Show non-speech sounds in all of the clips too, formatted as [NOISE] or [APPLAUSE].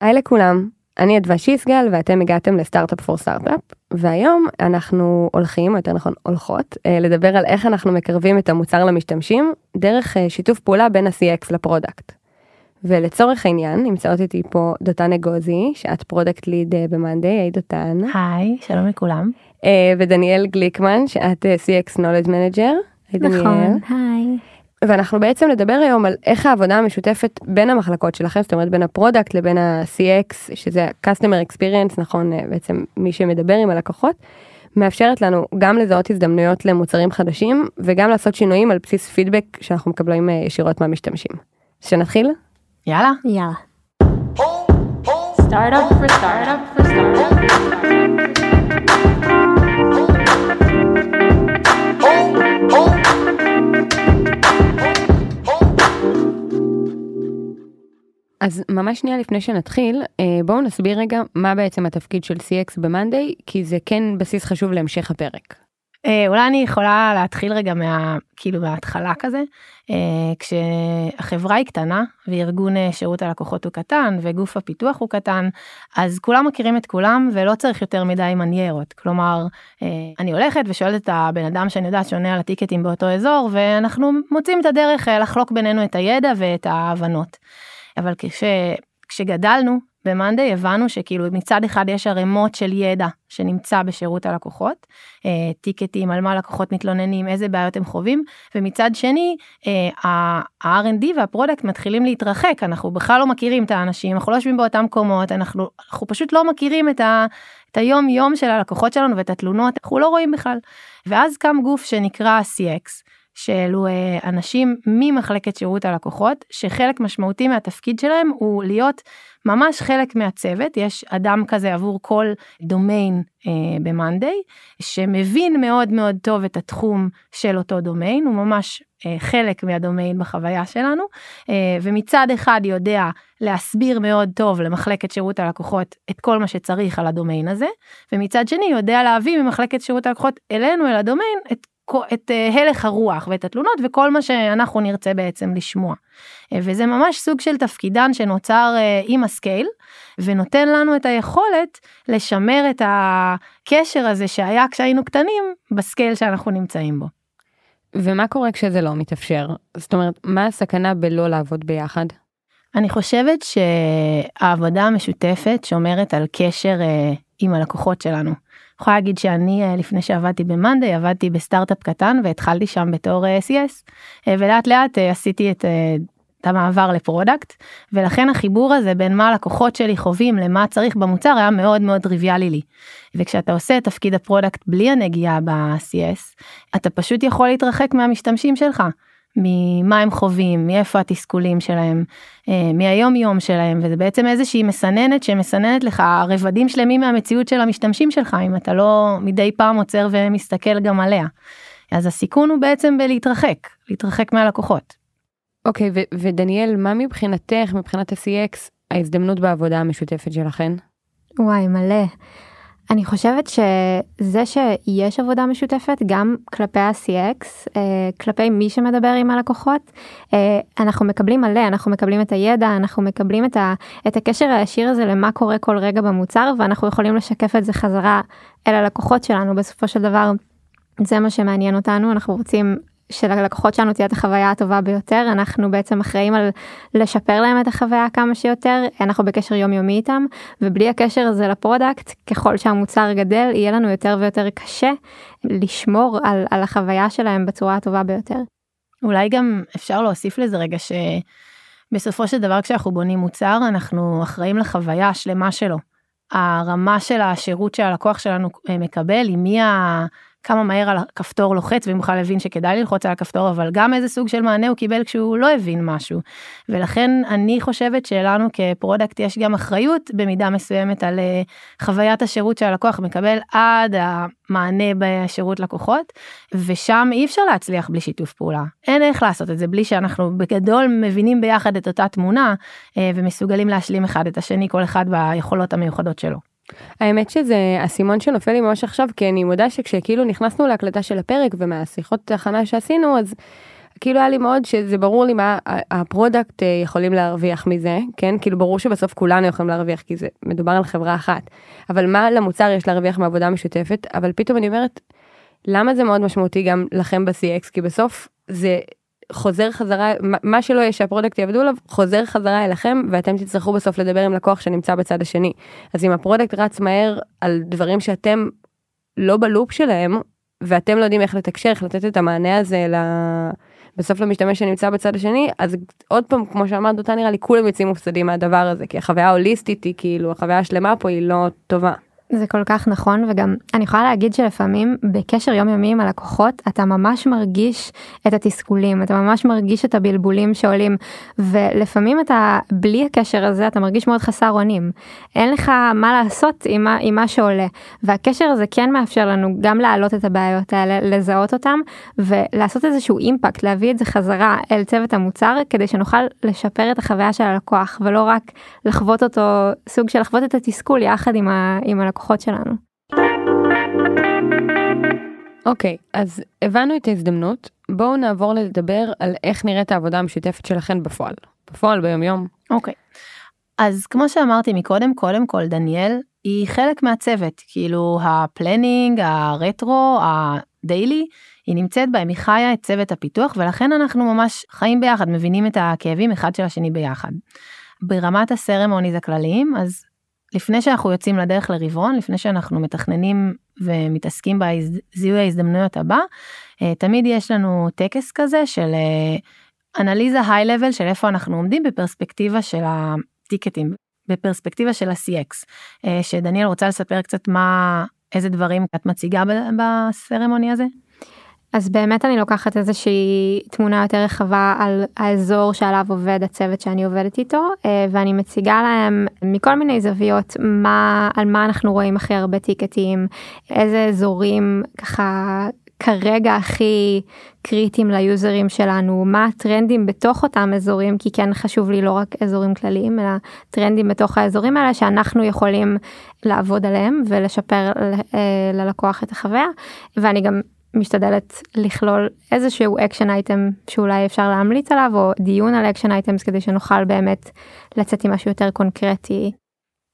היי לכולם, אני אדווה שיסגל ואתם הגעתם ל Startup for Startup והיום אנחנו הולכים, או יותר נכון הולכות, אה, לדבר על איך אנחנו מקרבים את המוצר למשתמשים דרך אה, שיתוף פעולה בין ה-CX ל product. ולצורך העניין נמצאות איתי פה דותן אגוזי שאת product lead ב monday, היי דותן. היי, שלום לכולם. אה, ודניאל גליקמן שאת CX Knowledge Manager. היי דניאל. נכון, היי. ואנחנו בעצם נדבר היום על איך העבודה המשותפת בין המחלקות שלכם, זאת אומרת בין ה product לבין ה-CX, שזה ה-Customer Experience, נכון, אה, בעצם מי שמדבר עם הלקוחות, מאפשרת לנו גם לזהות הזדמנויות למוצרים חדשים וגם לעשות שינויים על בסיס פידבק שאנחנו מקבלים אה, ישירות מהמשתמשים. שנתחיל? יאללה. יאללה. Startup for startup for startup. אז ממש שנייה לפני שנתחיל, אה, בואו נסביר רגע מה בעצם התפקיד של CX במאנדיי, כי זה כן בסיס חשוב להמשך הפרק. אה, אולי אני יכולה להתחיל רגע מה... כאילו מההתחלה כזה. אה, כשהחברה היא קטנה וארגון שירות הלקוחות הוא קטן וגוף הפיתוח הוא קטן, אז כולם מכירים את כולם ולא צריך יותר מדי מניירות. כלומר, אני הולכת ושואלת את הבן אדם שאני יודעת שעונה על הטיקטים באותו אזור, ואנחנו מוצאים את הדרך לחלוק בינינו את הידע ואת ההבנות. אבל כש, כשגדלנו במאנדיי הבנו שכאילו מצד אחד יש ערימות של ידע שנמצא בשירות הלקוחות, אה, טיקטים על מה לקוחות מתלוננים, איזה בעיות הם חווים, ומצד שני אה, ה-R&D וה product מתחילים להתרחק, אנחנו בכלל לא מכירים את האנשים, אנחנו לא יושבים באותם מקומות, אנחנו, אנחנו פשוט לא מכירים את, ה, את היום יום של הלקוחות שלנו ואת התלונות, אנחנו לא רואים בכלל. ואז קם גוף שנקרא CX. שאלו אה, אנשים ממחלקת שירות הלקוחות שחלק משמעותי מהתפקיד שלהם הוא להיות ממש חלק מהצוות. יש אדם כזה עבור כל דומיין אה, ב monday שמבין מאוד מאוד טוב את התחום של אותו דומיין הוא ממש אה, חלק מהדומיין בחוויה שלנו אה, ומצד אחד יודע להסביר מאוד טוב למחלקת שירות הלקוחות את כל מה שצריך על הדומיין הזה ומצד שני יודע להביא ממחלקת שירות הלקוחות אלינו אל הדומיין את את אה, הלך הרוח ואת התלונות וכל מה שאנחנו נרצה בעצם לשמוע. אה, וזה ממש סוג של תפקיד שנוצר אה, עם ה scale ונותן לנו את היכולת לשמר את הקשר הזה שהיה כשהיינו קטנים בסקייל שאנחנו נמצאים בו. ומה קורה כשזה לא מתאפשר? זאת אומרת, מה הסכנה בלא לעבוד ביחד? אני חושבת שהעבודה המשותפת שומרת על קשר עם הלקוחות שלנו. יכולה להגיד שאני אה, לפני שעבדתי במאנדיי עבדתי בסטארט-אפ קטן והתחלתי שם בתור אה, CS אה, ולאט לאט עשיתי את את המעבר ל product ולכן החיבור הזה בין מה הלקוחות שלי חווים למה צריך במוצר היה מאוד מאוד טריוויאלי לי. וכשאתה עושה את תפקיד ה product בלי הנגיעה ב-CS אתה פשוט יכול להתרחק מהמשתמשים שלך. ממה הם חווים, מאיפה התסכולים שלהם, אה, מהיום יום שלהם, וזה בעצם איזושהי מסננת שמסננת לך רבדים שלמים מהמציאות של המשתמשים שלך, אם אתה לא מדי פעם עוצר ומסתכל גם עליה. אז הסיכון הוא בעצם בלהתרחק, להתרחק מהלקוחות. אוקיי, okay, ודניאל, מה מבחינתך, מבחינת ה-CX, ההזדמנות בעבודה המשותפת שלכן? וואי, מלא. אני חושבת שזה שיש עבודה משותפת גם כלפי ה-CX, אה, כלפי מי שמדבר עם הלקוחות, אה, אנחנו מקבלים מלא, אנחנו מקבלים את הידע, אנחנו מקבלים את, ה, את הקשר הישיר הזה למה קורה כל רגע במוצר ואנחנו יכולים לשקף את זה חזרה אל הלקוחות שלנו בסופו של דבר. זה מה שמעניין אותנו, אנחנו רוצים שללקוחות שלנו תהיה את החוויה הטובה ביותר אנחנו בעצם אחראים על לשפר להם את החוויה כמה שיותר אנחנו בקשר יומיומי איתם ובלי הקשר הזה ל product ככל שהמוצר גדל יהיה לנו יותר ויותר קשה לשמור על, על החוויה שלהם בצורה הטובה ביותר. אולי גם אפשר להוסיף לזה רגע שבסופו של דבר כשאנחנו בונים מוצר אנחנו אחראים לחוויה השלמה שלו. הרמה של השירות שהלקוח שלנו אה, מקבל היא מי ה... כמה מהר על הכפתור לוחץ ואם בכלל הבין שכדאי ללחוץ על הכפתור אבל גם איזה סוג של מענה הוא קיבל כשהוא לא הבין משהו. ולכן אני חושבת שלנו כ product יש גם אחריות במידה מסוימת על אה, חוויית השירות שהלקוח מקבל עד המענה בשירות לקוחות ושם אי אפשר להצליח בלי שיתוף פעולה אין איך לעשות את זה בלי שאנחנו בגדול מבינים ביחד את אותה תמונה אה, ומסוגלים להשלים אחד את השני כל אחד ביכולות המיוחדות שלו. האמת שזה אסימון שנופל לי ממש עכשיו כי אני מודה שכשכאילו נכנסנו להקלטה של הפרק ומהשיחות הכנה שעשינו אז כאילו היה לי מאוד שזה ברור לי מה ה product אה, יכולים להרוויח מזה, כן? כאילו ברור שבסוף כולנו יכולים להרוויח כי זה מדובר על חברה אחת. אבל מה למוצר יש להרוויח מעבודה משותפת, אבל פתאום אני אומרת, למה זה מאוד משמעותי גם לכם ב-CX? כי בסוף זה חוזר חזרה, מה- שלא יהיה שה product יעבדו עליו, חוזר חזרה אליכם ואתם תצטרכו בסוף לדבר עם לקוח שנמצא בצד השני. אז אם ה product רץ מהר על דברים שאתם לא ב loop שלהם, ואתם לא יודעים איך לתקשר, איך לתת את המענה הזה ל... בסוף למשתמש שנמצא בצד השני, אז עוד פעם, כמו שאמרת אותה, נראה לי כולם יוצאים מופסדים מהדבר הזה, כי החוויה ההוליסטית היא כאילו, החוויה השלמה פה היא לא טובה. זה כל כך נכון וגם אני יכולה להגיד שלפעמים בקשר יומיומי עם הלקוחות אתה ממש מרגיש את התסכולים אתה ממש מרגיש את הבלבולים שעולים ולפעמים אתה בלי הקשר הזה אתה מרגיש מאוד חסר אונים. אין לך מה לעשות עם מה, עם מה שעולה והקשר הזה כן מאפשר לנו גם להעלות את הבעיות האלה לזהות אותם ולעשות איזשהו אימפקט להביא את זה חזרה אל צוות המוצר כדי שנוכל לשפר את החוויה של הלקוח ולא רק לחוות אותו סוג של לחוות את התסכול יחד עם, ה, עם הלקוחות שלנו. אוקיי, אז הבנו את ההזדמנות, בואו נעבור לדבר על איך נראית העבודה המשותפת שלכם בפועל. בפועל ביומיום. אוקיי. אז כמו שאמרתי מקודם, קודם כל דניאל היא חלק מהצוות, כאילו ה planning, ה retro, ה daily, היא נמצאת בהם, היא חיה את צוות הפיתוח ולכן אנחנו ממש חיים ביחד, מבינים את הכאבים אחד של השני ביחד. ברמת ה ceremonies הכלליים, אז לפני שאנחנו יוצאים לדרך לרבעון, לפני שאנחנו מתכננים ומתעסקים בזיהוי ההזדמנויות הבא, אה, תמיד יש לנו טקס כזה של אה, אנליזה היי-לבל של איפה אנחנו עומדים בפרספקטיבה של הטיקטים, בפרספקטיבה של ה-CX, אה, שדניאל רוצה לספר קצת מה, איזה דברים את מציגה בסרמוני הזה? אז באמת אני לוקחת איזושהי תמונה יותר רחבה על האזור שעליו עובד הצוות שאני עובדת איתו אה, ואני מציגה להם מכל מיני זוויות מה על מה אנחנו רואים הכי הרבה טיקטים איזה אזורים ככה כרגע הכי קריטיים ליוזרים שלנו מה הטרנדים בתוך אותם אזורים כי כן חשוב לי לא רק אזורים כלליים אלא טרנדים בתוך האזורים האלה שאנחנו יכולים לעבוד עליהם ולשפר אה, ללקוח את החוויה. ואני גם משתדלת לכלול איזשהו action item שאולי אפשר להמליץ עליו או דיון על action items כדי שנוכל באמת לצאת עם משהו יותר קונקרטי.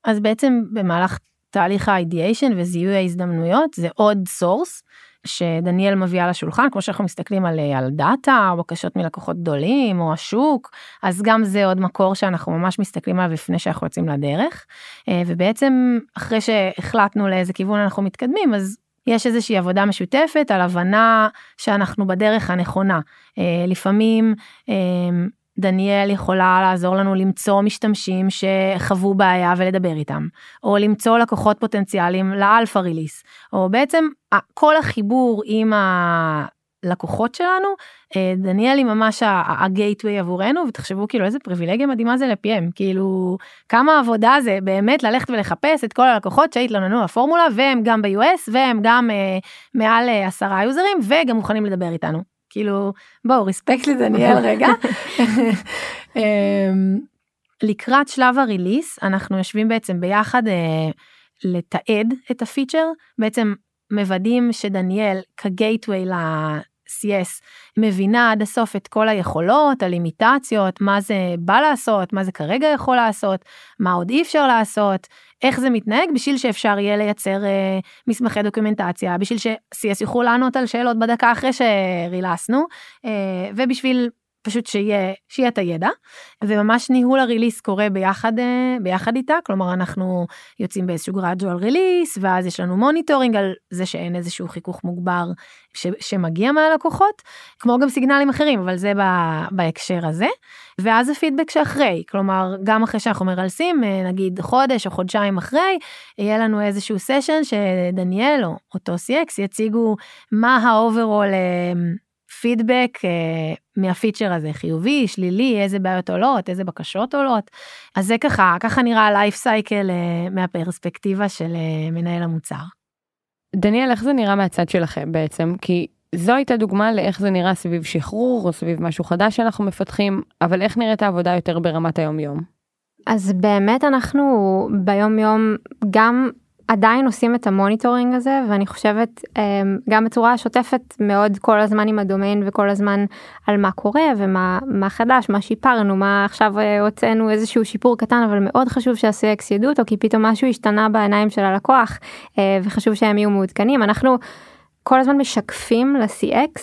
אז בעצם במהלך תהליך ה ideation וזיהוי ההזדמנויות זה עוד source שדניאל מביאה לשולחן כמו שאנחנו מסתכלים על, על data או בקשות מלקוחות גדולים או השוק אז גם זה עוד מקור שאנחנו ממש מסתכלים עליו לפני שאנחנו יוצאים לדרך אה, ובעצם אחרי שהחלטנו לאיזה כיוון אנחנו מתקדמים אז יש איזושהי עבודה משותפת על הבנה שאנחנו בדרך הנכונה. אה, לפעמים אה, דניאל יכולה לעזור לנו למצוא משתמשים שחוו בעיה ולדבר איתם, או למצוא לקוחות פוטנציאליים לאלפא ריליס, או בעצם כל החיבור עם הלקוחות שלנו, אה, דניאל היא ממש הגייטווי עבורנו, ותחשבו כאילו איזה פריבילגיה מדהימה זה לפי.אם, כאילו כמה עבודה זה באמת ללכת ולחפש את כל הלקוחות שהתלוננו לפורמולה, והם גם ב-US, והם גם אה, מעל אה, עשרה יוזרים, וגם מוכנים לדבר איתנו. כאילו בואו ריספקט לדניאל [LAUGHS] רגע. אמ, לקראת שלב הריליס אנחנו יושבים בעצם ביחד אה, לתעד את הפיצ'ר בעצם מוודאים שדניאל כגייטווי ל-CS מבינה עד הסוף את כל היכולות הלימיטציות מה זה בא לעשות מה זה כרגע יכול לעשות מה עוד אי אפשר לעשות איך זה מתנהג בשביל שאפשר יהיה לייצר אה, מסמכי דוקומנטציה בשביל ש-CS יוכלו לענות על שאלות בדקה אחרי שרילסנו אה, ובשביל פשוט שיהיה שיהיה את הידע וממש ניהול ה release קורה ביחד אה, ביחד איתה. כלומר אנחנו יוצאים באיזשהו gradual release ואז יש לנו monitoring על זה שאין איזשהו חיכוך מוגבר ש, שמגיע מהלקוחות כמו גם סיגנלים אחרים אבל זה ב, בהקשר הזה. ואז הפידבק שאחרי כלומר גם אחרי שאנחנו מרלסים אה, נגיד חודש או חודשיים אחרי יהיה לנו איזשהו session שדניאל או אותו CX יציגו מה ה overall feedback uh, מהפיצ'ר הזה חיובי שלילי איזה בעיות עולות איזה בקשות עולות אז זה ככה ככה נראה life cycle uh, מהפרספקטיבה של uh, מנהל המוצר. דניאל איך זה נראה מהצד שלכם בעצם כי זו הייתה דוגמה לאיך זה נראה סביב שחרור או סביב משהו חדש שאנחנו מפתחים אבל איך נראית העבודה יותר ברמת היום יום. אז באמת אנחנו ביום יום גם עדיין עושים את ה monitoring הזה ואני חושבת אמ, גם בצורה שוטפת מאוד כל הזמן עם הדומיין וכל הזמן על מה קורה ומה מה חדש מה שיפרנו מה עכשיו אה, הוצאנו איזשהו שיפור קטן אבל מאוד חשוב שה-CX ידעו אותו כי פתאום משהו השתנה בעיניים של הלקוח אה, וחשוב שהם יהיו מעודכנים אנחנו כל הזמן משקפים ל-CX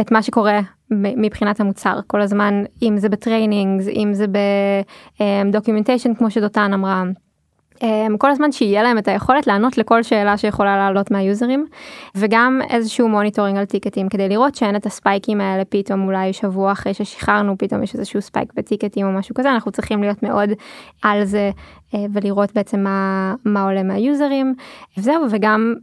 את מה שקורה מבחינת המוצר כל הזמן אם זה ב training אם זה ב documentation כמו שדותן אמרה. אמ, כל הזמן שיהיה להם את היכולת לענות לכל שאלה שיכולה לעלות מה users וגם איזשהו monitoring על tickets כדי לראות שאין את הספייקים האלה פתאום אולי שבוע אחרי ששחררנו פתאום יש איזשהו spike ב tickets או משהו כזה אנחנו צריכים להיות מאוד על זה אה, ולראות בעצם מה, מה עולה מה users וזהו וגם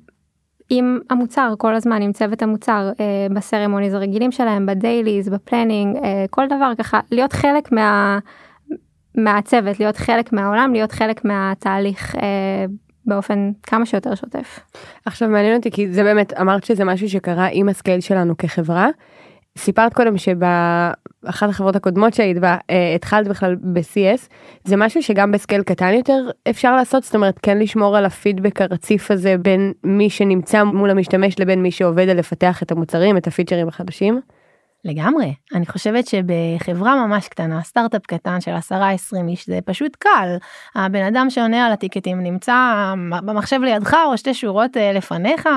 עם המוצר כל הזמן עם צוות המוצר אה, ב ceremonies הרגילים שלהם ב dailies ב planning אה, כל דבר ככה להיות חלק מה. מהצוות, להיות חלק מהעולם, להיות חלק מהתהליך אה, באופן כמה שיותר שוטף. עכשיו מעניין אותי כי זה באמת אמרת שזה משהו שקרה עם ה scale שלנו כחברה. סיפרת קודם שבאחת החברות הקודמות שהיית בה אה, התחלת בכלל ב-CS זה משהו שגם ב scale קטן יותר אפשר לעשות זאת אומרת כן לשמור על הפידבק הרציף הזה בין מי שנמצא מול המשתמש לבין מי שעובד על לפתח את המוצרים את הפיצ'רים החדשים. לגמרי. אני חושבת שבחברה ממש קטנה, סטארט-אפ קטן של 10-20 איש, זה פשוט קל. הבן אדם שעונה על הטיקטים נמצא במחשב לידך או שתי שורות אה, לפניך,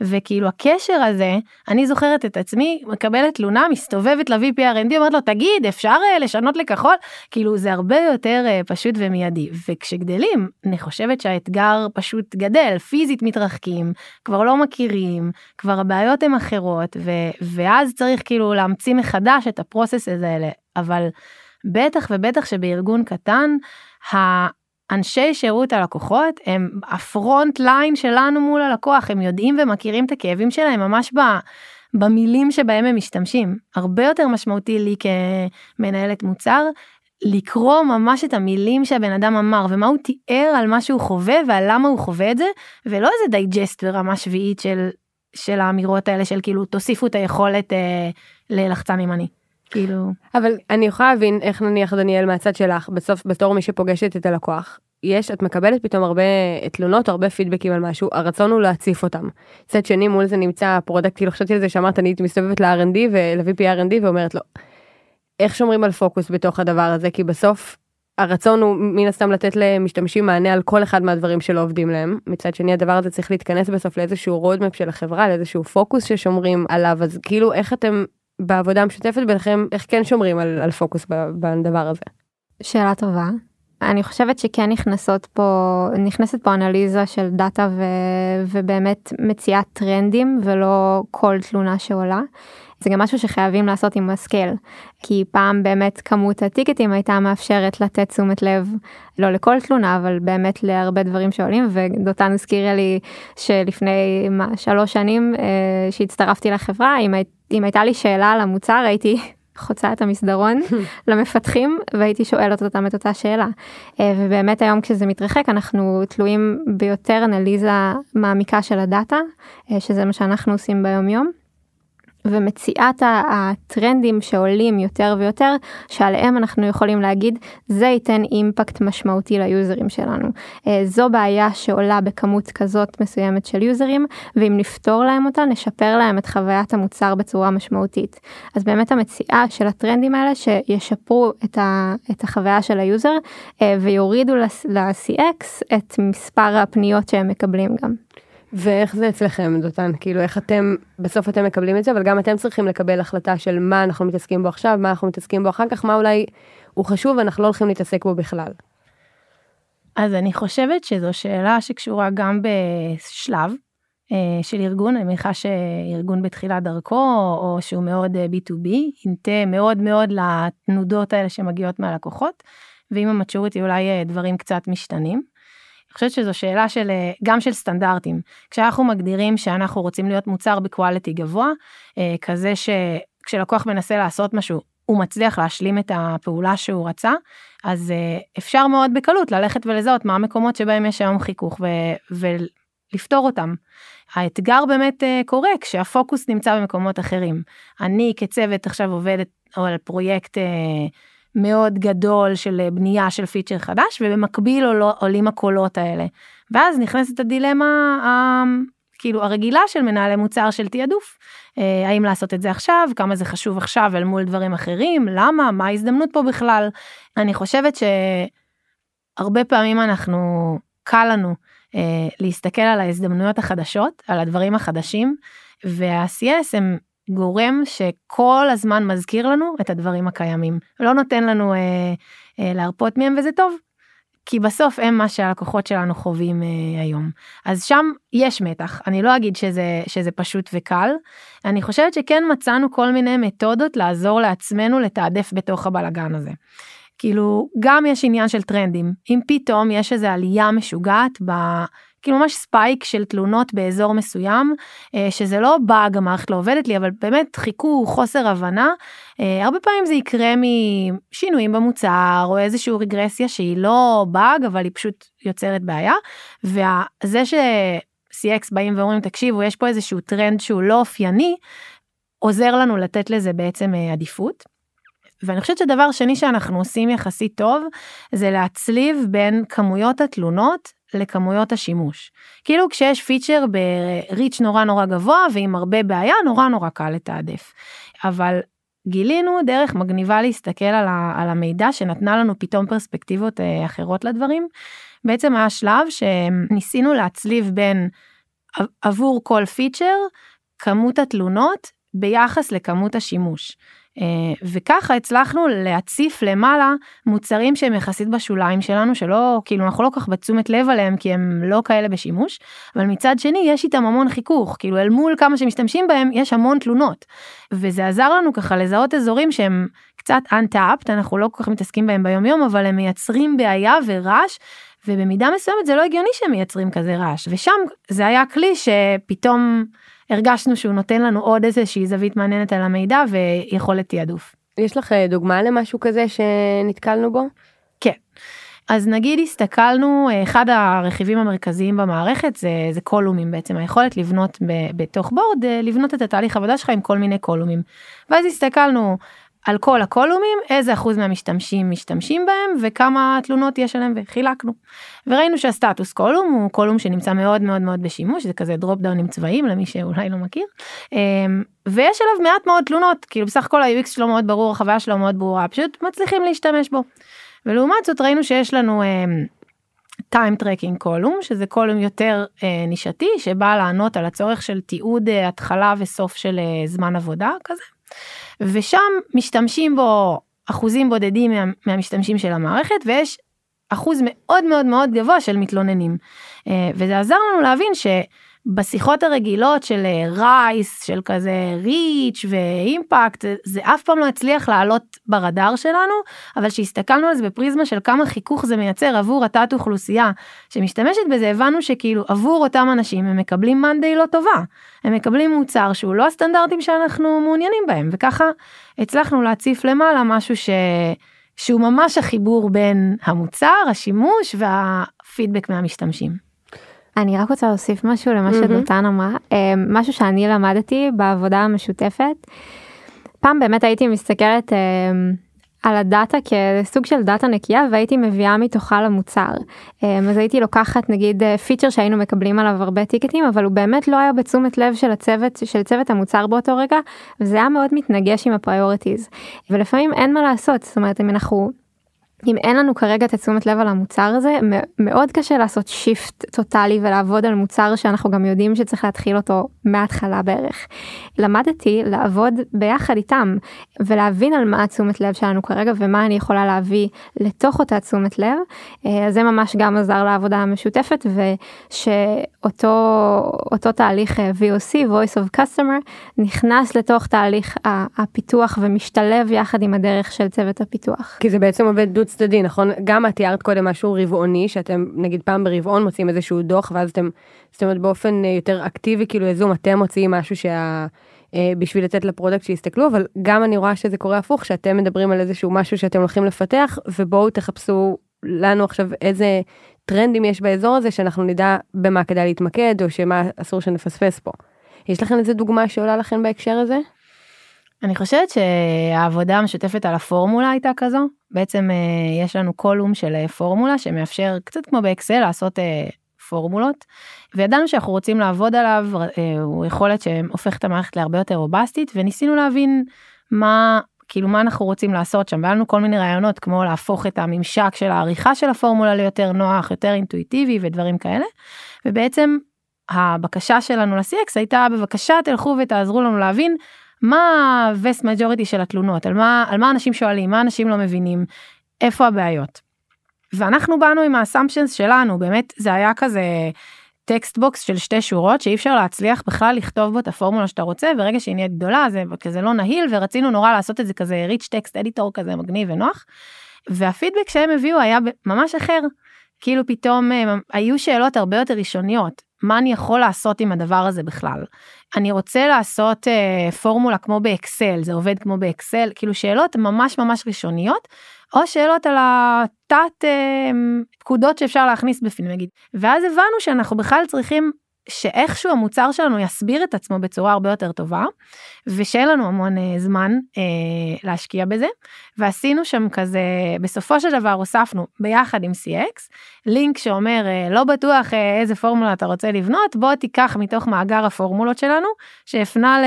וכאילו הקשר הזה, אני זוכרת את עצמי, מקבלת תלונה, מסתובבת ל-VPRND, אומרת לו, תגיד, אפשר אה, לשנות לכחול? כאילו, זה הרבה יותר אה, פשוט ומיידי. וכשגדלים, אני חושבת שהאתגר פשוט גדל, פיזית מתרחקים, כבר לא מכירים, כבר הבעיות הן אחרות, ו- ואז צריך כאילו להמציא מחדש את הפרוסס הזה, אבל בטח ובטח שבארגון קטן, האנשי שירות הלקוחות הם הפרונט ליין שלנו מול הלקוח, הם יודעים ומכירים את הכאבים שלהם ממש ב... במילים שבהם הם משתמשים. הרבה יותר משמעותי לי כמנהלת מוצר לקרוא ממש את המילים שהבן אדם אמר ומה הוא תיאר על מה שהוא חווה ועל למה הוא חווה את זה ולא איזה digest ברמה שביעית של של האמירות האלה של כאילו תוסיפו את היכולת אה, ללחצן ימני. כאילו אבל אני יכולה להבין איך נניח דניאל מהצד שלך בסוף בתור מי שפוגשת את הלקוח יש את מקבלת פתאום הרבה תלונות הרבה פידבקים על משהו הרצון הוא להציף אותם. מצד שני מול זה נמצא product כאילו חשבתי על זה שאמרת אני הייתי מסתובבת ל-R&D ול-VP R&D ואומרת לו איך שומרים על פוקוס בתוך הדבר הזה כי בסוף הרצון הוא מן הסתם לתת למשתמשים מענה על כל אחד מהדברים שלא עובדים להם. מצד שני הדבר הזה צריך להתכנס בסוף לאיזשהו roadmap של החברה, לאיזשהו פוקוס ששומרים עליו, אז כאילו איך אתם בעבודה המשותפת ביניכם, איך כן שומרים על, על פוקוס בדבר הזה? שאלה טובה. אני חושבת שכן נכנסות פה, נכנסת פה אנליזה של data ו, ובאמת מציאת טרנדים ולא כל תלונה שעולה. זה גם משהו שחייבים לעשות עם ה scale כי פעם באמת כמות הטיקטים הייתה מאפשרת לתת תשומת לב לא לכל תלונה אבל באמת להרבה דברים שעולים ודותן הזכירה לי שלפני מה, שלוש שנים אה, שהצטרפתי לחברה אם, אם הייתה לי שאלה על המוצר הייתי [LAUGHS] חוצה את המסדרון [LAUGHS] למפתחים והייתי שואלת אותם את אותה שאלה. אה, ובאמת היום כשזה מתרחק אנחנו תלויים ביותר אנליזה מעמיקה של הדאטה אה, שזה מה שאנחנו עושים ביום יום. ומציאת הטרנדים שעולים יותר ויותר שעליהם אנחנו יכולים להגיד זה ייתן impact משמעותי ל users שלנו. אה, זו בעיה שעולה בכמות כזאת מסוימת של users ואם נפתור להם אותה נשפר להם את חוויית המוצר בצורה משמעותית. אז באמת המציאה של הטרנדים האלה שישפרו את, ה, את החוויה של ה user אה, ויורידו ל-CX את מספר הפניות שהם מקבלים גם. ואיך זה אצלכם דותן כאילו איך אתם בסוף אתם מקבלים את זה אבל גם אתם צריכים לקבל החלטה של מה אנחנו מתעסקים בו עכשיו מה אנחנו מתעסקים בו אחר כך מה אולי הוא חשוב אנחנו לא הולכים להתעסק בו בכלל. אז אני חושבת שזו שאלה שקשורה גם בשלב אה, של ארגון אני מניחה שארגון בתחילת דרכו או שהוא מאוד אה, b2b ינטה מאוד מאוד לתנודות האלה שמגיעות מהלקוחות ועם המצ'וריטי אולי אה, דברים קצת משתנים. אני חושבת שזו שאלה של אה, גם של סטנדרטים כשאנחנו מגדירים שאנחנו רוצים להיות מוצר בקואליטי גבוה אה, כזה שכשלקוח מנסה לעשות משהו הוא מצליח להשלים את הפעולה שהוא רצה אז אה, אפשר מאוד בקלות ללכת ולזהות מה המקומות שבהם יש היום חיכוך ו- ולפתור אותם. האתגר באמת קורה כשהפוקוס נמצא במקומות אחרים. אני כצוות עכשיו עובדת על פרויקט מאוד גדול של אה, בנייה של פיצ'ר חדש ובמקביל עולים הקולות האלה. ואז נכנסת הדילמה ה, כאילו הרגילה של מנהלי מוצר של תעדוף. אה, האם לעשות את זה עכשיו, כמה זה חשוב עכשיו אל מול דברים אחרים, למה, מה ההזדמנות פה בכלל. אני חושבת שהרבה פעמים אנחנו, קל לנו אה, להסתכל על ההזדמנויות החדשות, על הדברים החדשים, וה-CS הם גורם שכל הזמן מזכיר לנו את הדברים הקיימים, לא נותן לנו אה, אה, להרפות מהם וזה טוב. כי בסוף הם מה שהלקוחות שלנו חווים אה, היום. אז שם יש מתח, אני לא אגיד שזה, שזה פשוט וקל, אני חושבת שכן מצאנו כל מיני מתודות לעזור לעצמנו לתעדף בתוך הבלגן הזה. כאילו גם יש עניין של טרנדים אם פתאום יש איזה עלייה משוגעת ב... כאילו ממש ספייק של תלונות באזור מסוים אה, שזה לא באג המערכת לא עובדת לי אבל באמת חיכוך חוסר הבנה אה, הרבה פעמים זה יקרה משינויים במוצר או איזושהי רגרסיה שהיא לא באג אבל היא פשוט יוצרת בעיה וזה ש... CX באים ואומרים תקשיבו יש פה איזשהו טרנד שהוא לא אופייני עוזר לנו לתת לזה בעצם אה, עדיפות. ואני חושבת שדבר שני שאנחנו עושים יחסית טוב זה להצליב בין כמויות התלונות לכמויות השימוש. כאילו כשיש פיצ'ר בריץ' נורא נורא גבוה ועם הרבה בעיה נורא נורא קל לתעדף. אבל גילינו דרך מגניבה להסתכל על, ה, על המידע שנתנה לנו פתאום פרספקטיבות אה, אחרות לדברים. בעצם היה שלב שניסינו להצליב בין עבור כל פיצ'ר כמות התלונות ביחס לכמות השימוש. אה, וככה הצלחנו להציף למעלה מוצרים שהם יחסית בשוליים שלנו שלא כאילו אנחנו לא כל כך בתשומת לב עליהם כי הם לא כאלה בשימוש אבל מצד שני יש איתם המון חיכוך כאילו אל מול כמה שמשתמשים בהם יש המון תלונות וזה עזר לנו ככה לזהות אזורים שהם קצת untapped אנחנו לא כל כך מתעסקים בהם ביום יום אבל הם מייצרים בעיה ורעש ובמידה מסוימת זה לא הגיוני שהם מייצרים כזה רעש ושם זה היה כלי שפתאום. הרגשנו שהוא נותן לנו עוד איזושהי זווית מעניינת על המידע ויכולת תעדוף. יש לך אה, דוגמה למשהו כזה שנתקלנו בו? כן. אז נגיד הסתכלנו אחד הרכיבים המרכזיים במערכת זה זה קולומים בעצם היכולת לבנות ב, בתוך בורד אה, לבנות את התהליך עבודה שלך עם כל מיני קולומים. ואז הסתכלנו על כל הקולומים איזה אחוז מהמשתמשים משתמשים בהם וכמה תלונות יש עליהם וחילקנו. וראינו שהסטטוס קולום הוא קולום שנמצא מאוד מאוד מאוד בשימוש זה כזה דרופ דאונים צבעים למי שאולי לא מכיר אמ, ויש עליו מעט מאוד תלונות כאילו בסך הכל ה-UX שלו מאוד ברור החוויה שלו מאוד ברורה פשוט מצליחים להשתמש בו. ולעומת זאת ראינו שיש לנו time tracking column שזה column יותר אה, נישתי שבא לענות על הצורך של תיעוד אה, התחלה וסוף של אה, זמן עבודה כזה. ושם משתמשים בו אחוזים בודדים מה, מהמשתמשים של המערכת ויש אחוז מאוד מאוד מאוד גבוה של מתלוננים. אה, וזה עזר לנו להבין ש... בשיחות הרגילות של RICE, של כזה reach ו impact, זה אף פעם לא הצליח לעלות ברדאר שלנו, אבל כשהסתכלנו על זה בפריזמה של כמה חיכוך זה מייצר עבור התת אוכלוסייה שמשתמשת בזה, הבנו שכאילו עבור אותם אנשים הם מקבלים מאנדיי לא טובה. הם מקבלים מוצר שהוא לא הסטנדרטים שאנחנו מעוניינים בהם, וככה הצלחנו להציף למעלה משהו ש... שהוא ממש החיבור בין המוצר, השימוש והפידבק מהמשתמשים. אני רק רוצה להוסיף משהו למה שדותן אמרה, אה, משהו שאני למדתי בעבודה המשותפת. פעם באמת הייתי מסתכלת אה, על ה data כסוג של data נקייה והייתי מביאה מתוכה למוצר. אה, אז הייתי לוקחת נגיד פיצ'ר שהיינו מקבלים עליו הרבה tickets אבל הוא באמת לא היה בתשומת לב של הצוות של צוות המוצר באותו רגע וזה היה מאוד מתנגש עם ה priorities ולפעמים אין מה לעשות זאת אומרת אם אנחנו אם אין לנו כרגע את תשומת לב על המוצר הזה מאוד קשה לעשות shift טוטאלי ולעבוד על מוצר שאנחנו גם יודעים שצריך להתחיל אותו מההתחלה בערך. למדתי לעבוד ביחד איתם ולהבין על מה התשומת לב שלנו כרגע ומה אני יכולה להביא לתוך אותה תשומת לב. אה, זה ממש גם עזר לעבודה המשותפת ושאותו אותו תהליך אה, VOC voice of customer נכנס לתוך תהליך הפיתוח ומשתלב יחד עם הדרך של צוות הפיתוח. כי זה בעצם עובד דו צדדי נכון גם את תיארת קודם משהו רבעוני שאתם נגיד פעם ברבעון מוצאים איזשהו דוח ואז אתם זאת אומרת באופן אה, יותר אקטיבי כאילו יזום אתם מוציאים משהו שה... אה, בשביל לתת ל product שיסתכלו אבל גם אני רואה שזה קורה הפוך שאתם מדברים על איזשהו משהו שאתם הולכים לפתח ובואו תחפשו לנו עכשיו איזה טרנדים יש באזור הזה שאנחנו נדע במה כדאי להתמקד או שמה אסור שנפספס פה. יש לכם איזה דוגמה שעולה לכם בהקשר הזה? אני חושבת שהעבודה המשותפת על ה formula הייתה כזו. בעצם אה, יש לנו column של אה, formula שמאפשר קצת כמו באקסל לעשות אה, פורמולות. וידענו שאנחנו רוצים לעבוד עליו, הוא יכולת שהופך את המערכת להרבה יותר רובסטית וניסינו להבין מה כאילו מה אנחנו רוצים לעשות שם והיה לנו כל מיני רעיונות כמו להפוך את הממשק של העריכה של הפורמולה ליותר נוח יותר אינטואיטיבי ודברים כאלה. ובעצם הבקשה שלנו ל-CX הייתה בבקשה תלכו ותעזרו לנו להבין מה ה-vest majority של התלונות על מה על מה אנשים שואלים מה אנשים לא מבינים איפה הבעיות. ואנחנו באנו עם ה assumptions שלנו באמת זה היה כזה text box של שתי שורות שאי אפשר להצליח בכלל לכתוב בו את הפורמולה שאתה רוצה ברגע שהיא נהיית גדולה זה כזה לא נהיר ורצינו נורא לעשות את זה כזה rich text editor כזה מגניב ונוח. והפידבק שהם הביאו היה ממש אחר. כאילו פתאום אה, היו שאלות הרבה יותר ראשוניות מה אני יכול לעשות עם הדבר הזה בכלל. אני רוצה לעשות אה, פורמולה כמו באקסל זה עובד כמו באקסל כאילו שאלות ממש ממש ראשוניות או שאלות על התת אה, פקודות שאפשר להכניס בפנים נגיד. ואז הבנו שאנחנו בכלל צריכים שאיכשהו המוצר שלנו יסביר את עצמו בצורה הרבה יותר טובה ושאין לנו המון אה, זמן אה, להשקיע בזה. ועשינו שם כזה בסופו של דבר הוספנו ביחד עם CX לינק שאומר אה, לא בטוח אה, איזה פורמולה אתה רוצה לבנות בוא תיקח מתוך מאגר הפורמולות שלנו שהפנה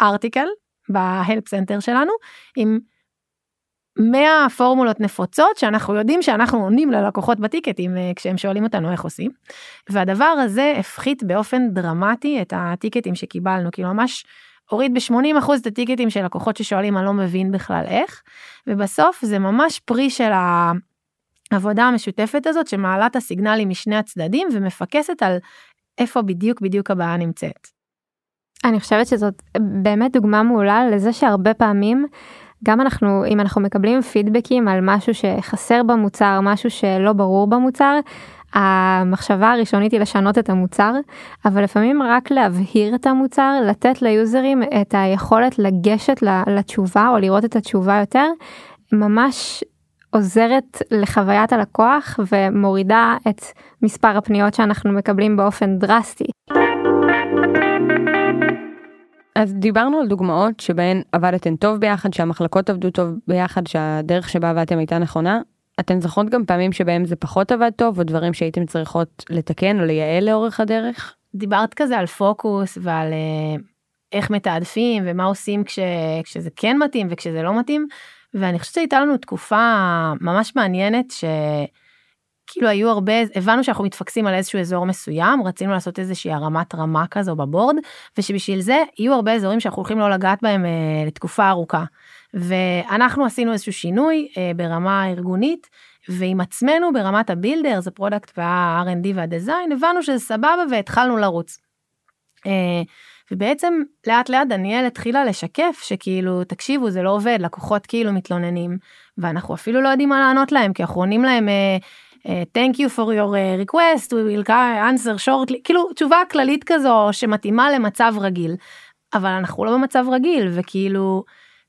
ל article ב help center שלנו עם 100 פורמולות נפוצות שאנחנו יודעים שאנחנו עונים ללקוחות בטיקטים אה, כשהם שואלים אותנו איך עושים. והדבר הזה הפחית באופן דרמטי את הטיקטים שקיבלנו כאילו ממש הוריד ב-80% את הטיקטים של לקוחות ששואלים אני לא מבין בכלל איך ובסוף זה ממש פרי של העבודה המשותפת הזאת שמעלה את הסיגנלים משני הצדדים ומפקסת על איפה בדיוק בדיוק הבעיה נמצאת. אני חושבת שזאת באמת דוגמה מעולה לזה שהרבה פעמים גם אנחנו אם אנחנו מקבלים פידבקים על משהו שחסר במוצר משהו שלא ברור במוצר. המחשבה הראשונית היא לשנות את המוצר אבל לפעמים רק להבהיר את המוצר לתת ליוזרים את היכולת לגשת לתשובה או לראות את התשובה יותר ממש עוזרת לחוויית הלקוח ומורידה את מספר הפניות שאנחנו מקבלים באופן דרסטי. אז דיברנו על דוגמאות שבהן עבדתם טוב ביחד, שהמחלקות עבדו טוב ביחד, שהדרך שבה עבדתם הייתה נכונה. אתן זוכרות גם פעמים שבהם זה פחות עבד טוב, או דברים שהייתם צריכות לתקן או לייעל לאורך הדרך? דיברת כזה על פוקוס ועל אה, איך מתעדפים ומה עושים כש, כשזה כן מתאים וכשזה לא מתאים. ואני חושבת שהייתה לנו תקופה ממש מעניינת ש... כאילו היו הרבה הבנו שאנחנו מתפקסים על איזשהו אזור מסוים רצינו לעשות איזושהי הרמת רמה כזו בבורד ושבשביל זה יהיו הרבה אזורים שאנחנו הולכים לא לגעת בהם אה, לתקופה ארוכה. ואנחנו עשינו איזשהו שינוי אה, ברמה הארגונית ועם עצמנו ברמת ה builders זה product וה-R&D וה design הבנו שזה סבבה והתחלנו לרוץ. אה, ובעצם לאט לאט דניאל התחילה לשקף שכאילו תקשיבו זה לא עובד לקוחות כאילו מתלוננים ואנחנו אפילו לא יודעים מה לענות להם כי אנחנו עונים להם. אה, thank you for your uh, request, we will answer shortly, כאילו תשובה כללית כזו שמתאימה למצב רגיל. אבל אנחנו לא במצב רגיל וכאילו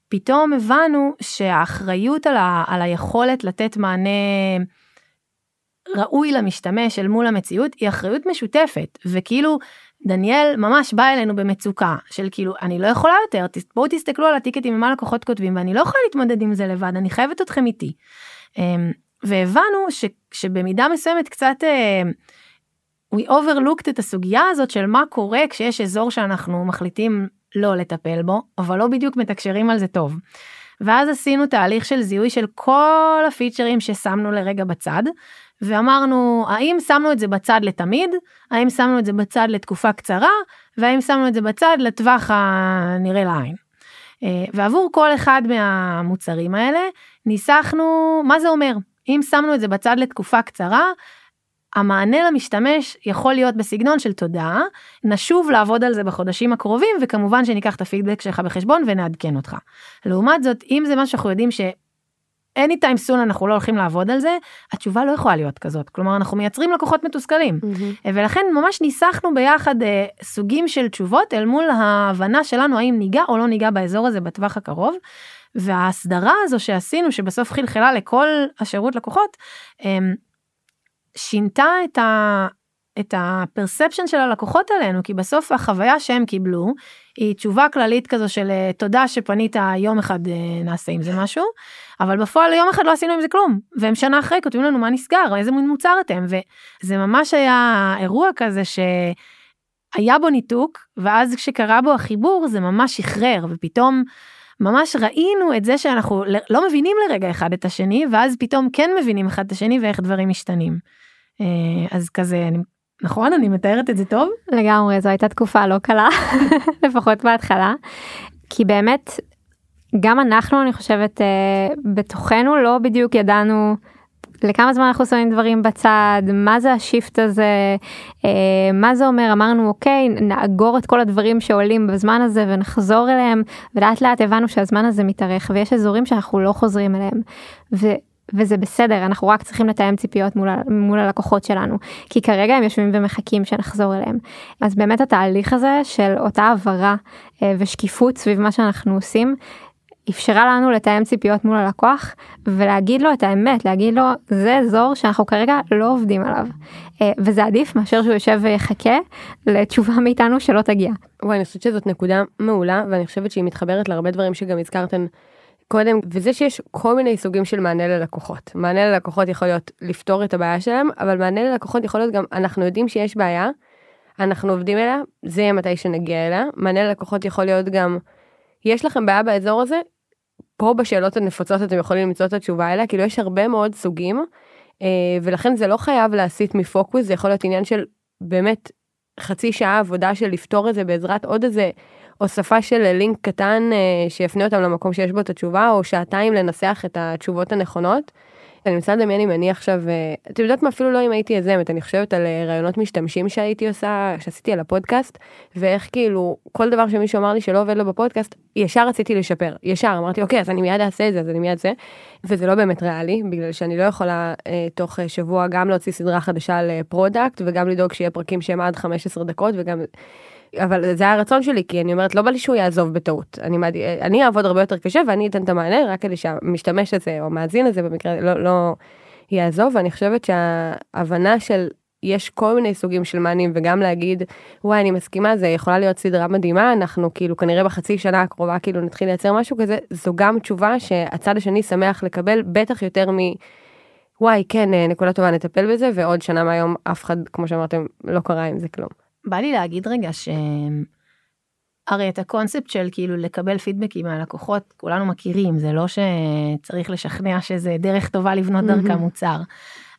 פתאום הבנו שהאחריות על, ה, על היכולת לתת מענה ראוי למשתמש אל מול המציאות היא אחריות משותפת וכאילו דניאל ממש בא אלינו במצוקה של כאילו אני לא יכולה יותר בואו תסתכלו על הטיקטים ומה לקוחות כותבים ואני לא יכולה להתמודד עם זה לבד אני חייבת אתכם איתי. והבנו ש, שבמידה מסוימת קצת uh, we overlooked את הסוגיה הזאת של מה קורה כשיש אזור שאנחנו מחליטים לא לטפל בו אבל לא בדיוק מתקשרים על זה טוב. ואז עשינו תהליך של זיהוי של כל הפיצ'רים ששמנו לרגע בצד ואמרנו האם שמנו את זה בצד לתמיד האם שמנו את זה בצד לתקופה קצרה והאם שמנו את זה בצד לטווח הנראה לעין. אה, ועבור כל אחד מהמוצרים האלה ניסחנו מה זה אומר אם שמנו את זה בצד לתקופה קצרה, המענה למשתמש יכול להיות בסגנון של תודה, נשוב לעבוד על זה בחודשים הקרובים וכמובן שניקח את הפידבק שלך בחשבון ונעדכן אותך. לעומת זאת אם זה מה שאנחנו יודעים ש... anytime soon אנחנו לא הולכים לעבוד על זה, התשובה לא יכולה להיות כזאת. כלומר, אנחנו מייצרים לקוחות מתוסכלים. Mm-hmm. ולכן ממש ניסחנו ביחד uh, סוגים של תשובות אל מול ההבנה שלנו האם ניגע או לא ניגע באזור הזה בטווח הקרוב. וההסדרה הזו שעשינו שבסוף חלחלה לכל השירות לקוחות אמ, שינתה את, ה, את הפרספשן של הלקוחות עלינו, כי בסוף החוויה שהם קיבלו היא תשובה כללית כזו של אה, תודה שפנית יום אחד אה, נעשה עם זה משהו, אבל בפועל יום אחד לא עשינו עם זה כלום, והם שנה אחרי כותבים לנו מה נסגר, איזה מין מוצר אתם, וזה ממש היה אירוע כזה שהיה בו ניתוק, ואז כשקרה בו החיבור זה ממש שחרר, ופתאום ממש ראינו את זה שאנחנו לא מבינים לרגע אחד את השני, ואז פתאום כן מבינים אחד את השני ואיך דברים משתנים. אה, אז כזה, אני, נכון? אני מתארת את זה טוב? לגמרי, זו הייתה תקופה לא קלה, [LAUGHS] לפחות בהתחלה, כי באמת, גם אנחנו, אני חושבת, אה, בתוכנו לא בדיוק ידענו לכמה זמן אנחנו שמים דברים בצד, מה זה השיפט הזה, אה, מה זה אומר, אמרנו אוקיי, נאגור את כל הדברים שעולים בזמן הזה ונחזור אליהם, ולאט לאט הבנו שהזמן הזה מתארך ויש אזורים שאנחנו לא חוזרים אליהם. ו... וזה בסדר, אנחנו רק צריכים לתאם ציפיות מול, מול הלקוחות שלנו, כי כרגע הם יושבים ומחכים שנחזור אליהם. אז באמת התהליך הזה של אותה הבהרה אה, ושקיפות סביב מה שאנחנו עושים, אפשרה לנו לתאם ציפיות מול הלקוח ולהגיד לו את האמת, להגיד לו זה אזור שאנחנו כרגע לא עובדים עליו. אה, וזה עדיף מאשר שהוא יושב ויחכה לתשובה מאיתנו שלא תגיע. וואי, אני חושבת שזאת נקודה מעולה ואני חושבת שהיא מתחברת להרבה דברים שגם הזכרתן קודם, וזה שיש כל מיני סוגים של מענה ללקוחות. מענה ללקוחות יכול להיות לפתור את הבעיה שלהם, אבל מענה ללקוחות יכול להיות גם, אנחנו יודעים שיש בעיה, אנחנו עובדים אליה, זה יהיה מתי שנגיע אליה. מענה ללקוחות יכול להיות גם, יש לכם בעיה באזור הזה, פה בשאלות הנפוצות אתם יכולים למצוא את התשובה אליה, כאילו יש הרבה מאוד סוגים, אה, ולכן זה לא חייב להסיט מפוקוס, זה יכול להיות עניין של באמת חצי שעה עבודה של לפתור את זה בעזרת עוד איזה הוספה של לינק קטן אה, שיפנה אותם למקום שיש בו את התשובה, או שעתיים לנסח את התשובות הנכונות. אני מנסה לדמיין אם אני עכשיו, אה, את יודעת מה, אפילו לא אם הייתי יזמת, אני חושבת על אה, רעיונות משתמשים שהייתי עושה, שעשיתי על הפודקאסט, ואיך כאילו, כל דבר שמישהו אמר לי שלא עובד לו בפודקאסט, ישר רציתי לשפר, ישר, אמרתי, אוקיי, אז אני מיד אעשה את זה, אז אני מיד זה, וזה לא באמת ריאלי, בגלל שאני לא יכולה אה, תוך שבוע גם להוציא סדרה חדשה על product, וגם לדאוג שיהיה פרקים שהם עד 15 דקות, וגם... אבל זה היה הרצון שלי כי אני אומרת לא בא לי שהוא יעזוב בטעות אני מעד... אני אעבוד הרבה יותר קשה ואני אתן את המענה רק כדי שהמשתמש הזה או מאזין הזה במקרה לא לא יעזוב ואני חושבת שההבנה של יש כל מיני סוגים של מענים וגם להגיד וואי אני מסכימה זה יכולה להיות סדרה מדהימה אנחנו כאילו כנראה בחצי שנה הקרובה כאילו נתחיל לייצר משהו כזה זו גם תשובה שהצד השני שמח לקבל בטח יותר מ... וואי כן נקודה טובה נטפל בזה ועוד שנה מהיום אף אחד כמו שאמרתם לא קרה עם זה כלום. בא לי להגיד רגע ש... הרי את הקונספט של כאילו לקבל פידבקים מהלקוחות כולנו מכירים זה לא שצריך לשכנע שזה דרך טובה לבנות דרכה מוצר.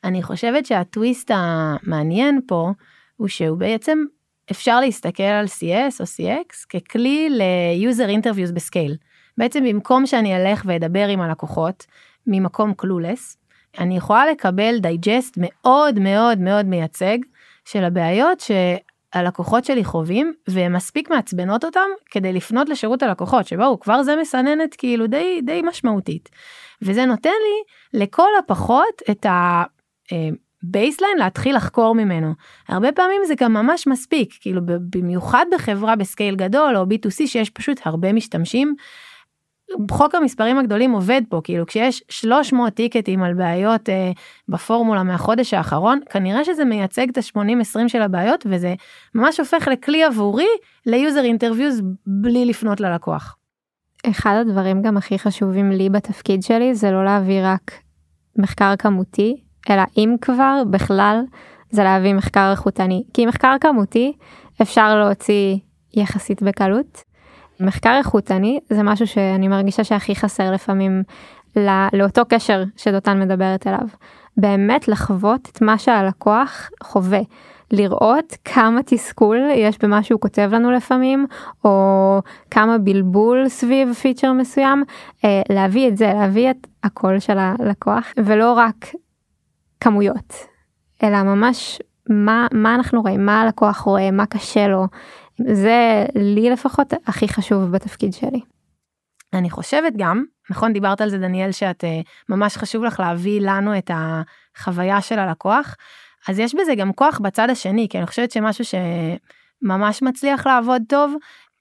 אני חושבת שהטוויסט המעניין פה הוא שהוא בעצם אפשר להסתכל על CS או CX ככלי ל-user interviews ב scale. בעצם במקום שאני אלך ואדבר עם הלקוחות ממקום clueless, אני יכולה לקבל digest מאוד מאוד מאוד מייצג של הבעיות הלקוחות שלי חווים והן מספיק מעצבנות אותם כדי לפנות לשירות הלקוחות שבואו כבר זה מסננת כאילו די די משמעותית. וזה נותן לי לכל הפחות את ה baseline אה, להתחיל לחקור ממנו. הרבה פעמים זה גם ממש מספיק כאילו במיוחד בחברה ב scale גדול או b2c שיש פשוט הרבה משתמשים חוק המספרים הגדולים עובד פה כאילו כשיש 300 טיקטים על בעיות אה, בפורמולה מהחודש האחרון כנראה שזה מייצג את ה-80-20 של הבעיות וזה ממש הופך לכלי עבורי ל user interviews בלי לפנות ללקוח. אחד הדברים גם הכי חשובים לי בתפקיד שלי זה לא להביא רק מחקר כמותי אלא אם כבר בכלל זה להביא מחקר איכותני כי מחקר כמותי אפשר להוציא יחסית בקלות מחקר איכותני זה משהו שאני מרגישה שהכי חסר לפעמים לא, לאותו קשר שדותן מדברת עליו. באמת לחוות את מה שהלקוח חווה. לראות כמה תסכול יש במה שהוא כותב לנו לפעמים או כמה בלבול סביב פיצ'ר מסוים אה, להביא את זה להביא את הקול של הלקוח ולא רק כמויות אלא ממש מה מה אנחנו רואים מה הלקוח רואה מה קשה לו זה לי לפחות הכי חשוב בתפקיד שלי. אני חושבת גם, נכון דיברת על זה דניאל שאת uh, ממש חשוב לך להביא לנו את החוויה של הלקוח, אז יש בזה גם כוח בצד השני, כי אני חושבת שמשהו שממש מצליח לעבוד טוב,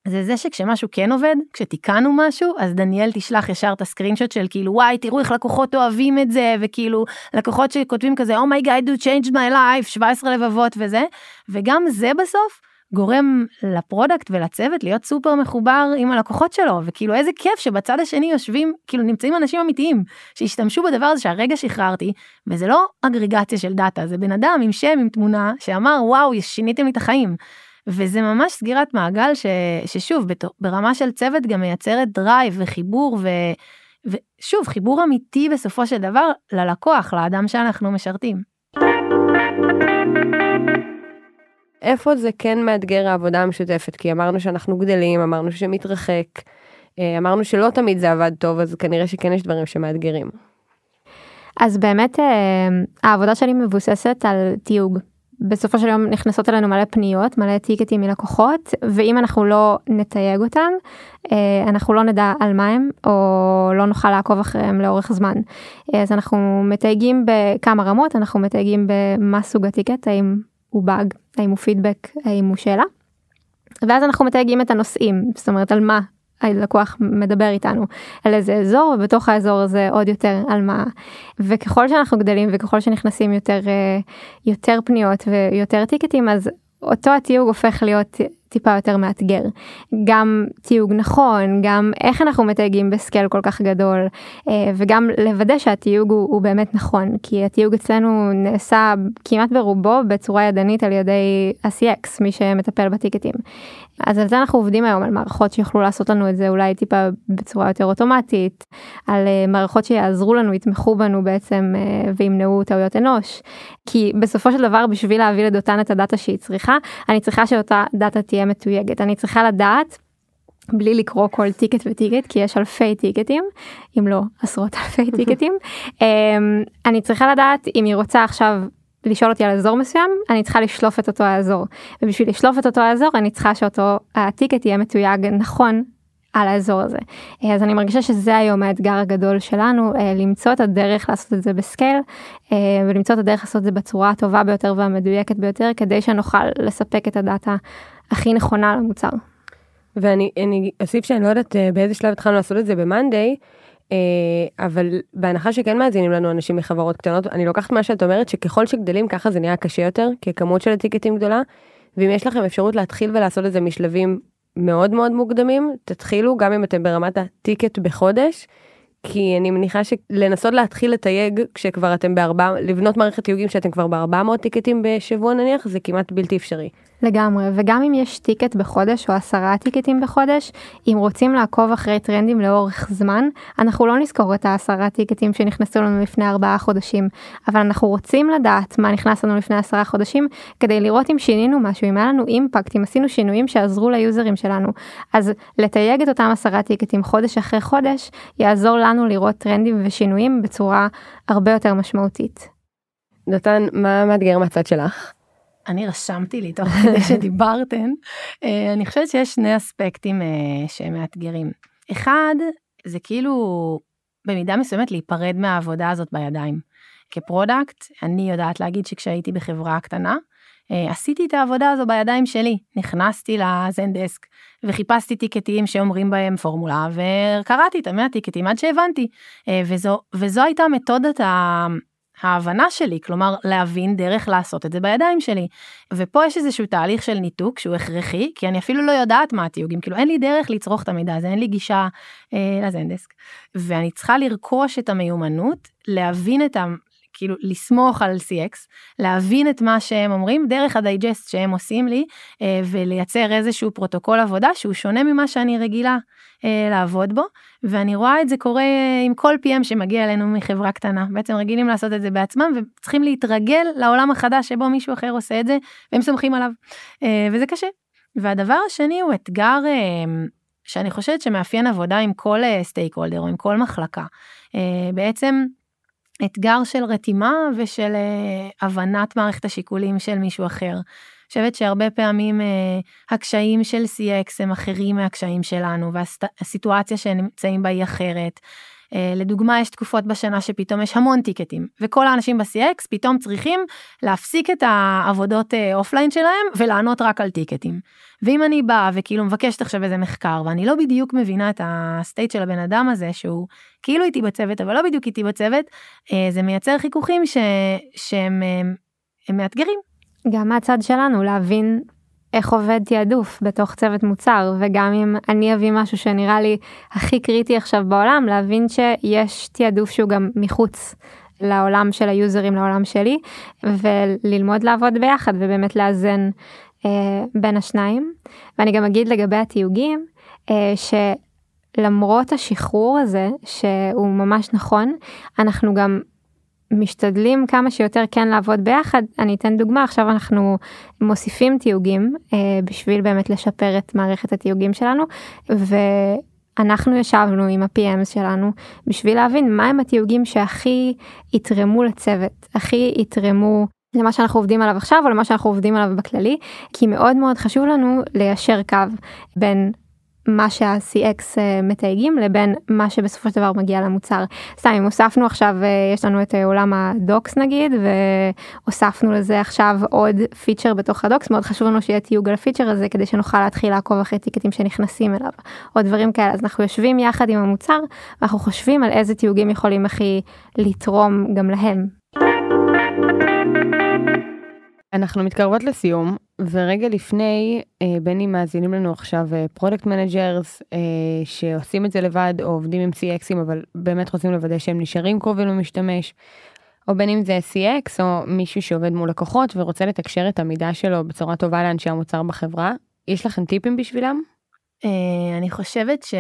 זה זה שכשמשהו כן עובד, כשתיקנו משהו, אז דניאל תשלח ישר את ה screenshot של כאילו וואי תראו איך לקוחות אוהבים את זה, וכאילו לקוחות שכותבים כזה Oh my god you changed my life, 17 לבבות וזה, וגם זה בסוף גורם ל product ולצוות להיות סופר מחובר עם הלקוחות שלו, וכאילו איזה כיף שבצד השני יושבים, כאילו נמצאים אנשים אמיתיים, שהשתמשו בדבר הזה שהרגע שחררתי, וזה לא אגרגציה של data, זה בן אדם עם שם, עם תמונה, שאמר וואו שיניתם לי את החיים. וזה ממש סגירת מעגל ש, ששוב ברמה של צוות גם מייצרת drive וחיבור ו, ושוב חיבור אמיתי בסופו של דבר ללקוח לאדם שאנחנו משרתים. איפה זה כן מאתגר העבודה המשותפת? כי אמרנו שאנחנו גדלים, אמרנו שמתרחק, אה, אמרנו שלא תמיד זה עבד טוב, אז כנראה שכן יש דברים שמאתגרים. אז באמת אה, העבודה שלי מבוססת על תיוג. בסופו של יום נכנסות אלינו מלא פניות, מלא טיקטים מלקוחות, ואם אנחנו לא נתייג אותם, אה, אנחנו לא נדע על מה הם, או לא נוכל לעקוב אחריהם לאורך זמן. אז אנחנו מתייגים בכמה רמות, אנחנו מתייגים במה סוג הטיקט, האם הוא באג, האם הוא פידבק, האם הוא שאלה. ואז אנחנו מתייגים את הנושאים, זאת אומרת על מה הלקוח מדבר איתנו, על איזה אזור, ובתוך האזור הזה עוד יותר על מה. וככל שאנחנו גדלים וככל שנכנסים יותר, אה, יותר פניות ויותר טיקטים, אז אותו התיוג הופך להיות טיפה יותר מאתגר. גם תיוג נכון, גם איך אנחנו מתייגים בסקייל כל כך גדול, אה, וגם לוודא שהתיוג הוא, הוא באמת נכון, כי התיוג אצלנו נעשה כמעט ברובו בצורה ידנית על ידי ה-CX, מי שמטפל בטיקטים. אז על זה אנחנו עובדים היום, על מערכות שיוכלו לעשות לנו את זה אולי טיפה בצורה יותר אוטומטית, על אה, מערכות שיעזרו לנו, יתמכו בנו בעצם אה, וימנעו טעויות אנוש. כי בסופו של דבר בשביל להביא לדותן את ה data שהיא צריכה, אני צריכה שאותה data תהיה מתויגת. אני צריכה לדעת בלי לקרוא כל טיקט וטיקט כי יש אלפי טיקטים אם לא עשרות אלפי [LAUGHS] טיקטים אמ, אני צריכה לדעת אם היא רוצה עכשיו לשאול אותי על אזור מסוים אני צריכה לשלוף את אותו האזור ובשביל לשלוף את אותו האזור אני צריכה שאותו הטיקט יהיה מתויג נכון על האזור הזה. אז אני מרגישה שזה היום האתגר הגדול שלנו, אה, למצוא את הדרך לעשות את זה בסקייל, אה, ולמצוא את הדרך לעשות את זה בצורה הטובה ביותר והמדויקת ביותר, כדי שנוכל לספק את הדאטה הכי נכונה למוצר. ואני אוסיף שאני לא יודעת אה, באיזה שלב התחלנו לעשות את זה במאנדיי, אבל בהנחה שכן מאזינים לנו אנשים מחברות קטנות, אני לוקחת מה שאת אומרת שככל שגדלים ככה זה נהיה קשה יותר, כי כמות של הטיקטים גדולה, ואם יש לכם אפשרות להתחיל ולעשות את זה משלבים מאוד מאוד מוקדמים, תתחילו גם אם אתם ברמת הטיקט בחודש, כי אני מניחה שלנסות להתחיל לתייג כשכבר אתם בארבע, לבנות מערכת תיוגים שאתם כבר בארבע מאות טיקטים בשבוע נניח, זה כמעט בלתי אפשרי. לגמרי, וגם אם יש טיקט בחודש או עשרה טיקטים בחודש, אם רוצים לעקוב אחרי טרנדים לאורך זמן, אנחנו לא נזכור את העשרה טיקטים שנכנסו לנו לפני ארבעה חודשים, אבל אנחנו רוצים לדעת מה נכנס לנו לפני עשרה חודשים, כדי לראות אם שינינו משהו, אם היה לנו אימפקט, אם עשינו שינויים שעזרו ליוזרים שלנו. אז לתייג את אותם עשרה טיקטים חודש אחרי חודש, יעזור לנו לראות טרנדים ושינויים בצורה הרבה יותר משמעותית. נתן, מה מאתגר מהצד שלך? אני רשמתי לי תוך כדי שדיברתן, אה, אני חושבת שיש שני אספקטים אה, שהם מאתגרים. אחד, זה כאילו במידה מסוימת להיפרד מהעבודה הזאת בידיים. כ product, אני יודעת להגיד שכשהייתי בחברה קטנה, אה, עשיתי את העבודה הזו בידיים שלי. נכנסתי לזנדסק וחיפשתי טיקטים שאומרים בהם פורמולה וקראתי את המאה טיקטים עד שהבנתי. וזו, וזו הייתה מתודת ההבנה שלי, כלומר להבין דרך לעשות את זה בידיים שלי. ופה יש איזשהו תהליך של ניתוק שהוא הכרחי, כי אני אפילו לא יודעת מה התיוגים, כאילו אין לי דרך לצרוך את המידע הזה, אין לי גישה אה, לזנדסק. ואני צריכה לרכוש את המיומנות, להבין את. כאילו לסמוך על CX, להבין את מה שהם אומרים דרך ה digest שהם עושים לי, אה, ולייצר איזשהו פרוטוקול עבודה שהוא שונה ממה שאני רגילה אה, לעבוד בו, ואני רואה את זה קורה עם כל PM שמגיע אלינו מחברה קטנה. בעצם רגילים לעשות את זה בעצמם וצריכים להתרגל לעולם החדש שבו מישהו אחר עושה את זה, והם סומכים עליו, אה, וזה קשה. והדבר השני הוא אתגר שאני חושבת שמאפיין עבודה עם כל סטייק הולדר או עם כל מחלקה. בעצם אתגר של רתימה ושל uh, הבנת מערכת השיקולים של מישהו אחר. אני חושבת שהרבה פעמים uh, הקשיים של CX הם אחרים מהקשיים שלנו והסיטואציה שהם נמצאים בה היא אחרת. אה, לדוגמה, יש תקופות בשנה שפתאום יש המון טיקטים, וכל האנשים ב-CX פתאום צריכים להפסיק את העבודות offline שלהם ולענות רק על טיקטים. ואם אני באה וכאילו מבקשת עכשיו איזה מחקר, ואני לא בדיוק מבינה את ה state של הבן אדם הזה, שהוא כאילו איתי בצוות, אבל לא בדיוק איתי בצוות, זה מייצר חיכוכים ש... שהם הם מאתגרים. גם מהצד שלנו להבין איך עובד תעדוף בתוך צוות מוצר וגם אם אני אביא משהו שנראה לי הכי קריטי עכשיו בעולם להבין שיש תעדוף שהוא גם מחוץ לעולם של היוזרים לעולם שלי וללמוד לעבוד ביחד ובאמת לאזן אה, בין השניים. ואני גם אגיד לגבי התיוגים אה, שלמרות השחרור הזה שהוא ממש נכון אנחנו גם משתדלים כמה שיותר כן לעבוד ביחד. אני אתן דוגמה עכשיו אנחנו מוסיפים תיוגים אה, בשביל באמת לשפר את מערכת התיוגים שלנו ואנחנו ישבנו עם ה-PM שלנו בשביל להבין מהם התיוגים שהכי יתרמו לצוות הכי יתרמו למה שאנחנו עובדים עליו עכשיו או למה שאנחנו עובדים עליו בכללי כי מאוד מאוד חשוב לנו ליישר קו בין מה שה-CX אה, מתייגים לבין מה שבסופו של דבר מגיע למוצר. סתם אם הוספנו עכשיו אה, יש לנו את אה, עולם הדוקס נגיד והוספנו לזה עכשיו עוד פיצ'ר בתוך הדוקס מאוד חשוב לנו שיהיה תיוג על הפיצ'ר הזה כדי שנוכל להתחיל לעקוב אחרי טיקטים שנכנסים אליו או דברים כאלה אז אנחנו יושבים יחד עם המוצר ואנחנו חושבים על איזה תיוגים יכולים הכי לתרום גם להם. אנחנו מתקרבות לסיום ורגע לפני אה, בין אם מאזינים לנו עכשיו product managers אה, שעושים את זה לבד או עובדים עם CX ים אבל באמת רוצים לוודא שהם נשארים קרובים למשתמש. או בין אם זה CX או מישהו שעובד מול לקוחות ורוצה לתקשר את המידע שלו בצורה טובה לאנשי המוצר בחברה יש לכם טיפים בשבילם? אה, אני חושבת ש...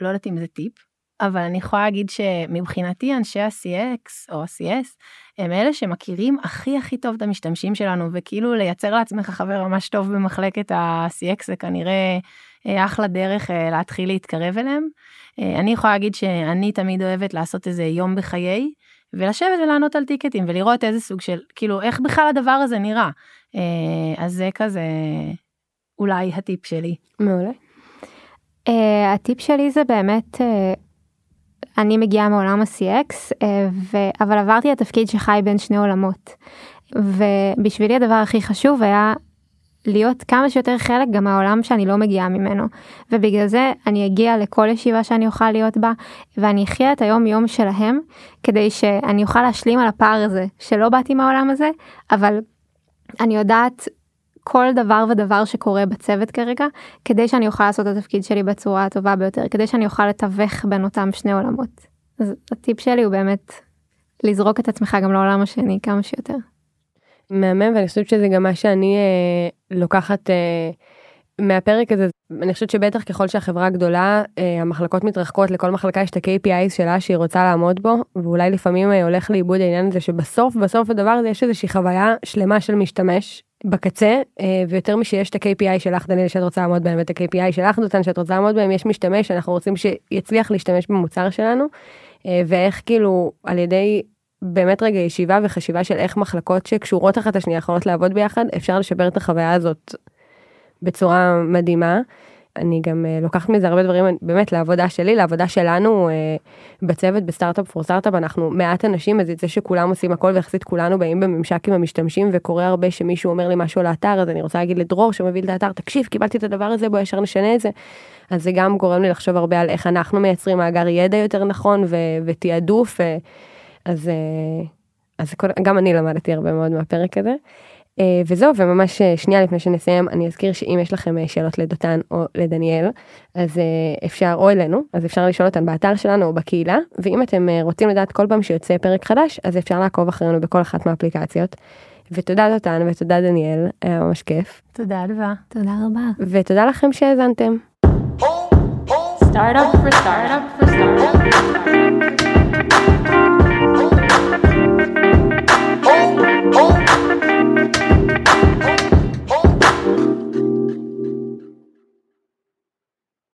לא יודעת אם זה טיפ אבל אני יכולה להגיד שמבחינתי אנשי ה-CX או ה-CS הם אלה שמכירים הכי הכי טוב את המשתמשים שלנו וכאילו לייצר לעצמך חבר ממש טוב במחלקת ה-CX זה כנראה אה, אחלה דרך אה, להתחיל להתקרב אליהם. אה, אני יכולה להגיד שאני תמיד אוהבת לעשות איזה יום בחיי ולשבת ולענות על טיקטים ולראות איזה סוג של כאילו איך בכלל הדבר הזה נראה. אז זה כזה אולי הטיפ שלי. מעולה. Uh, הטיפ שלי זה באמת uh, אני מגיעה מעולם ה-CX, אה, ו... אבל עברתי לתפקיד שחי בין שני עולמות. ובשבילי הדבר הכי חשוב היה להיות כמה שיותר חלק גם מהעולם שאני לא מגיעה ממנו. ובגלל זה אני אגיע לכל ישיבה שאני אוכל להיות בה, ואני אחיה את היום יום שלהם, כדי שאני אוכל להשלים על הפער הזה, שלא באתי מהעולם הזה, אבל אני יודעת כל דבר ודבר שקורה בצוות כרגע כדי שאני אוכל לעשות את התפקיד שלי בצורה הטובה ביותר כדי שאני אוכל לתווך בין אותם שני עולמות. אז הטיפ שלי הוא באמת לזרוק את עצמך גם לעולם השני כמה שיותר. מהמם ואני חושבת שזה גם מה שאני אה, לוקחת אה, מהפרק הזה אני חושבת שבטח ככל שהחברה גדולה אה, המחלקות מתרחקות לכל מחלקה יש את ה-KPI שלה שהיא רוצה לעמוד בו ואולי לפעמים אה, הולך לאיבוד העניין הזה שבסוף בסוף הדבר הזה יש איזושהי חוויה שלמה של משתמש בקצה אה, ויותר משיש את ה-KPI שלך דניאל שאת רוצה לעמוד בהם ואת ה-KPI שלך דותן שאת רוצה לעמוד בהם יש משתמש אנחנו רוצים שיצליח להשתמש במוצר שלנו אה, ואיך כאילו על ידי באמת רגע ישיבה וחשיבה של איך מחלקות שקשורות אחת לשנייה יכולות לעבוד ביחד אפשר לשפר את החוויה הזאת בצורה מדהימה. אני גם uh, לוקחת מזה הרבה דברים באמת לעבודה שלי לעבודה שלנו uh, בצוות בסטארט-אפ פור סטארט-אפ אנחנו מעט אנשים אז את זה שכולם עושים הכל ויחסית כולנו באים בממשק עם המשתמשים וקורה הרבה שמישהו אומר לי משהו לאתר אז אני רוצה להגיד לדרור שמוביל את האתר תקשיב קיבלתי את הדבר הזה בוא ישר נשנה את זה. אז זה גם גורם לי לחשוב הרבה על איך אנחנו מייצרים מאגר ידע יותר נכון ו- ותעדוף uh, אז, אז גם אני למדתי הרבה מאוד מהפרק הזה. אה, וזהו וממש אה, שנייה לפני שנסיים אני אזכיר שאם יש לכם אה, שאלות לדותן או לדניאל אז אפשר או אלינו אז אפשר לשאול אותן באתר שלנו או בקהילה ואם אתם רוצים לדעת כל פעם שיוצא פרק חדש אז אפשר לעקוב אחרינו בכל אחת מהאפליקציות. ותודה דותן ותודה דניאל היה ממש כיף. תודה אדווה. תודה רבה. ותודה לכם שהאזנתם. Startup for startup for startup.